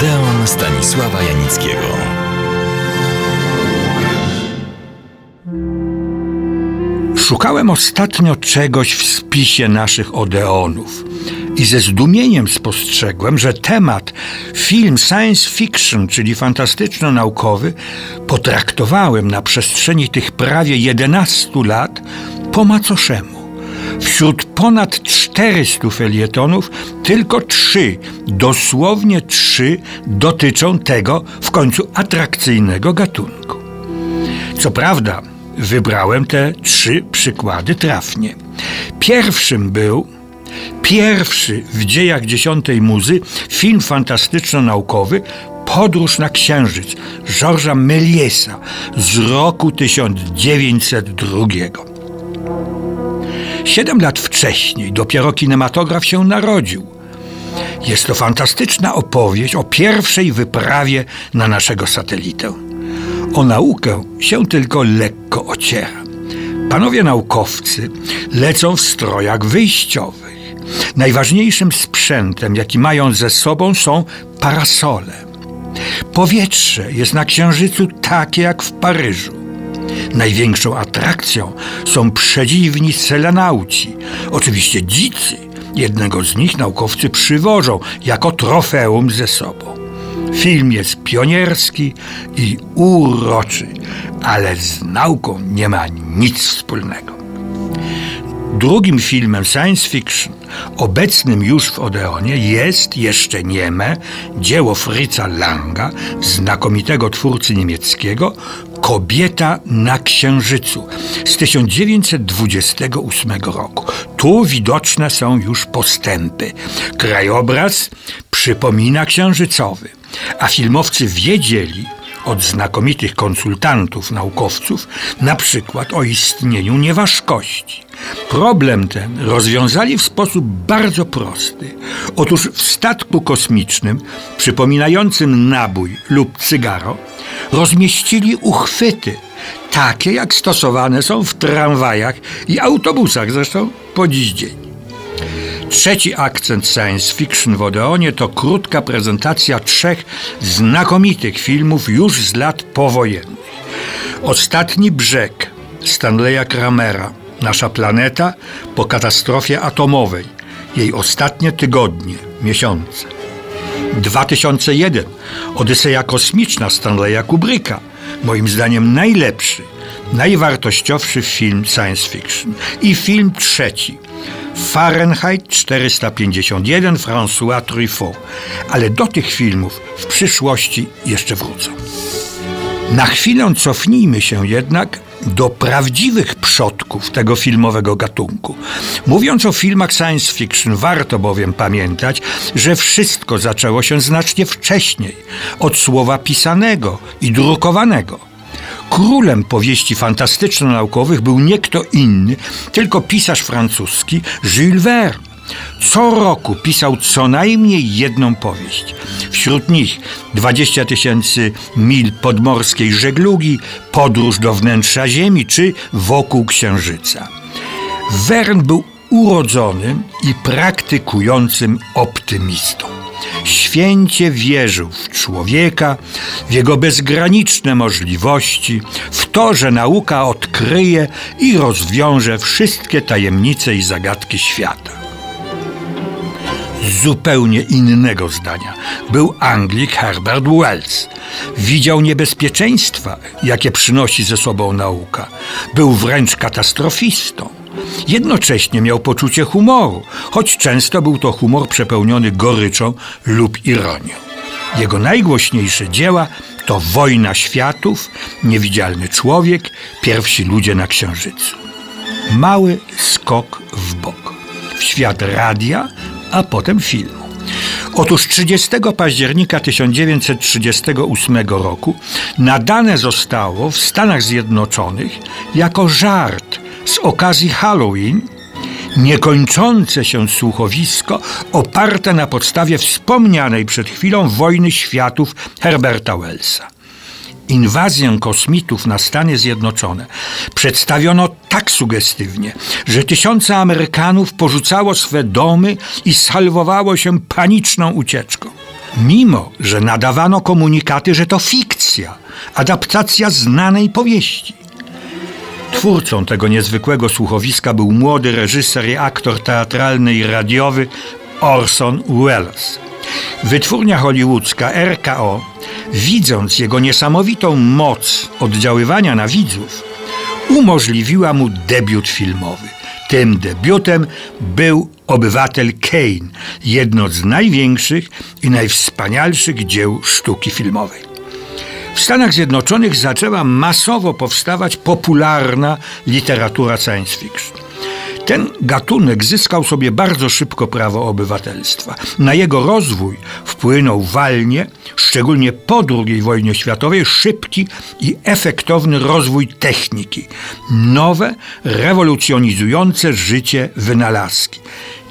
Odeon Stanisława Janickiego. Szukałem ostatnio czegoś w spisie naszych Odeonów i ze zdumieniem spostrzegłem, że temat film science fiction, czyli fantastyczno-naukowy, potraktowałem na przestrzeni tych prawie 11 lat po macoszemu. Wśród ponad 400 felietonów tylko trzy, dosłownie trzy, dotyczą tego w końcu atrakcyjnego gatunku. Co prawda, wybrałem te trzy przykłady trafnie. Pierwszym był pierwszy w dziejach dziesiątej muzy film fantastyczno-naukowy Podróż na Księżyc Georgesa Mélièsa z roku 1902. Siedem lat wcześniej dopiero kinematograf się narodził. Jest to fantastyczna opowieść o pierwszej wyprawie na naszego satelitę. O naukę się tylko lekko ociera. Panowie naukowcy lecą w strojach wyjściowych. Najważniejszym sprzętem, jaki mają ze sobą, są parasole. Powietrze jest na Księżycu takie jak w Paryżu. Największą atrakcją są przedziwni selenauci, oczywiście dzicy. Jednego z nich naukowcy przywożą jako trofeum ze sobą. Film jest pionierski i uroczy, ale z nauką nie ma nic wspólnego. Drugim filmem science fiction, obecnym już w Odeonie, jest jeszcze nieme dzieło Fritza Langa, znakomitego twórcy niemieckiego, Kobieta na Księżycu z 1928 roku. Tu widoczne są już postępy. Krajobraz przypomina księżycowy, a filmowcy wiedzieli, od znakomitych konsultantów, naukowców, na przykład o istnieniu nieważkości. Problem ten rozwiązali w sposób bardzo prosty. Otóż w statku kosmicznym, przypominającym nabój lub cygaro, rozmieścili uchwyty, takie jak stosowane są w tramwajach i autobusach, zresztą po dziś dzień. Trzeci akcent science fiction w Odeonie to krótka prezentacja trzech znakomitych filmów już z lat powojennych. Ostatni brzeg Stanleya Kramera, Nasza planeta po katastrofie atomowej, jej ostatnie tygodnie, miesiące. 2001 Odyseja kosmiczna Stanleya Kubricka, moim zdaniem najlepszy, najwartościowszy film science fiction. I film trzeci Fahrenheit 451 François Truffaut. Ale do tych filmów w przyszłości jeszcze wrócę. Na chwilę cofnijmy się jednak do prawdziwych przodków tego filmowego gatunku. Mówiąc o filmach science fiction, warto bowiem pamiętać, że wszystko zaczęło się znacznie wcześniej, od słowa pisanego i drukowanego. Królem powieści fantastyczno-naukowych był nie kto inny, tylko pisarz francuski Jules Verne. Co roku pisał co najmniej jedną powieść. Wśród nich 20 tysięcy mil podmorskiej żeglugi, podróż do wnętrza Ziemi czy wokół Księżyca. Verne był urodzonym i praktykującym optymistą. Święcie wierzył w człowieka, w jego bezgraniczne możliwości, w to, że nauka odkryje i rozwiąże wszystkie tajemnice i zagadki świata. Zupełnie innego zdania był Anglik Herbert Wells. Widział niebezpieczeństwa, jakie przynosi ze sobą nauka. Był wręcz katastrofistą. Jednocześnie miał poczucie humoru, choć często był to humor przepełniony goryczą lub ironią. Jego najgłośniejsze dzieła to Wojna Światów, Niewidzialny Człowiek, Pierwsi ludzie na Księżycu. Mały skok w bok. W świat radia, a potem filmu. Otóż 30 października 1938 roku nadane zostało w Stanach Zjednoczonych jako żart z okazji Halloween niekończące się słuchowisko oparte na podstawie wspomnianej przed chwilą wojny światów Herberta Wellsa. Inwazję kosmitów na Stany Zjednoczone przedstawiono tak sugestywnie, że tysiące Amerykanów porzucało swe domy i salwowało się paniczną ucieczką. mimo że nadawano komunikaty, że to fikcja, adaptacja znanej powieści. Twórcą tego niezwykłego słuchowiska był młody reżyser i aktor teatralny i radiowy Orson Welles. Wytwórnia hollywoodzka RKO, widząc jego niesamowitą moc oddziaływania na widzów, umożliwiła mu debiut filmowy. Tym debiutem był Obywatel Kane, jedno z największych i najwspanialszych dzieł sztuki filmowej. W Stanach Zjednoczonych zaczęła masowo powstawać popularna literatura science fiction. Ten gatunek zyskał sobie bardzo szybko prawo obywatelstwa. Na jego rozwój wpłynął walnie, szczególnie po II wojnie światowej, szybki i efektowny rozwój techniki. Nowe, rewolucjonizujące życie wynalazki.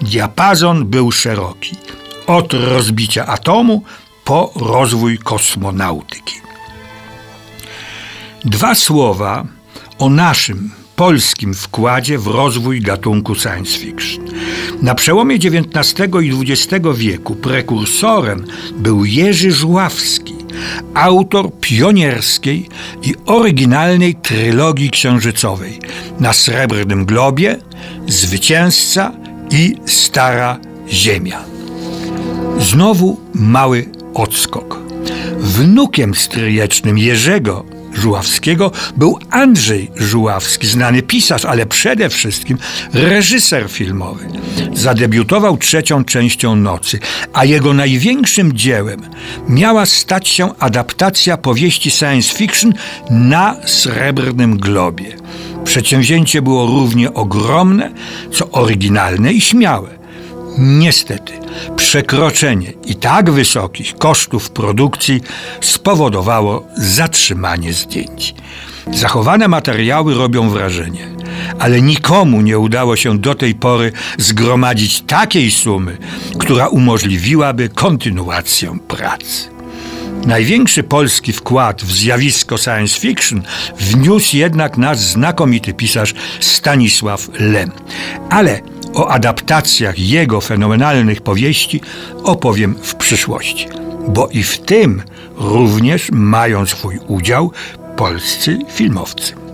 Diapazon był szeroki. Od rozbicia atomu po rozwój kosmonautyki. Dwa słowa o naszym polskim wkładzie w rozwój gatunku science fiction. Na przełomie XIX i XX wieku prekursorem był Jerzy Żuławski, autor pionierskiej i oryginalnej trylogii księżycowej na Srebrnym Globie, Zwycięzca i Stara Ziemia. Znowu mały odskok. Wnukiem stryjecznym Jerzego Żuławskiego był Andrzej Żuławski, znany pisarz, ale przede wszystkim reżyser filmowy. Zadebiutował trzecią częścią Nocy, a jego największym dziełem miała stać się adaptacja powieści science fiction na Srebrnym Globie. Przedsięwzięcie było równie ogromne, co oryginalne i śmiałe. Niestety, przekroczenie i tak wysokich kosztów produkcji spowodowało zatrzymanie zdjęć. Zachowane materiały robią wrażenie, ale nikomu nie udało się do tej pory zgromadzić takiej sumy, która umożliwiłaby kontynuację pracy. Największy polski wkład w zjawisko science fiction wniósł jednak nasz znakomity pisarz Stanisław Lem. Ale o adaptacjach jego fenomenalnych powieści opowiem w przyszłości, bo i w tym również mają swój udział polscy filmowcy.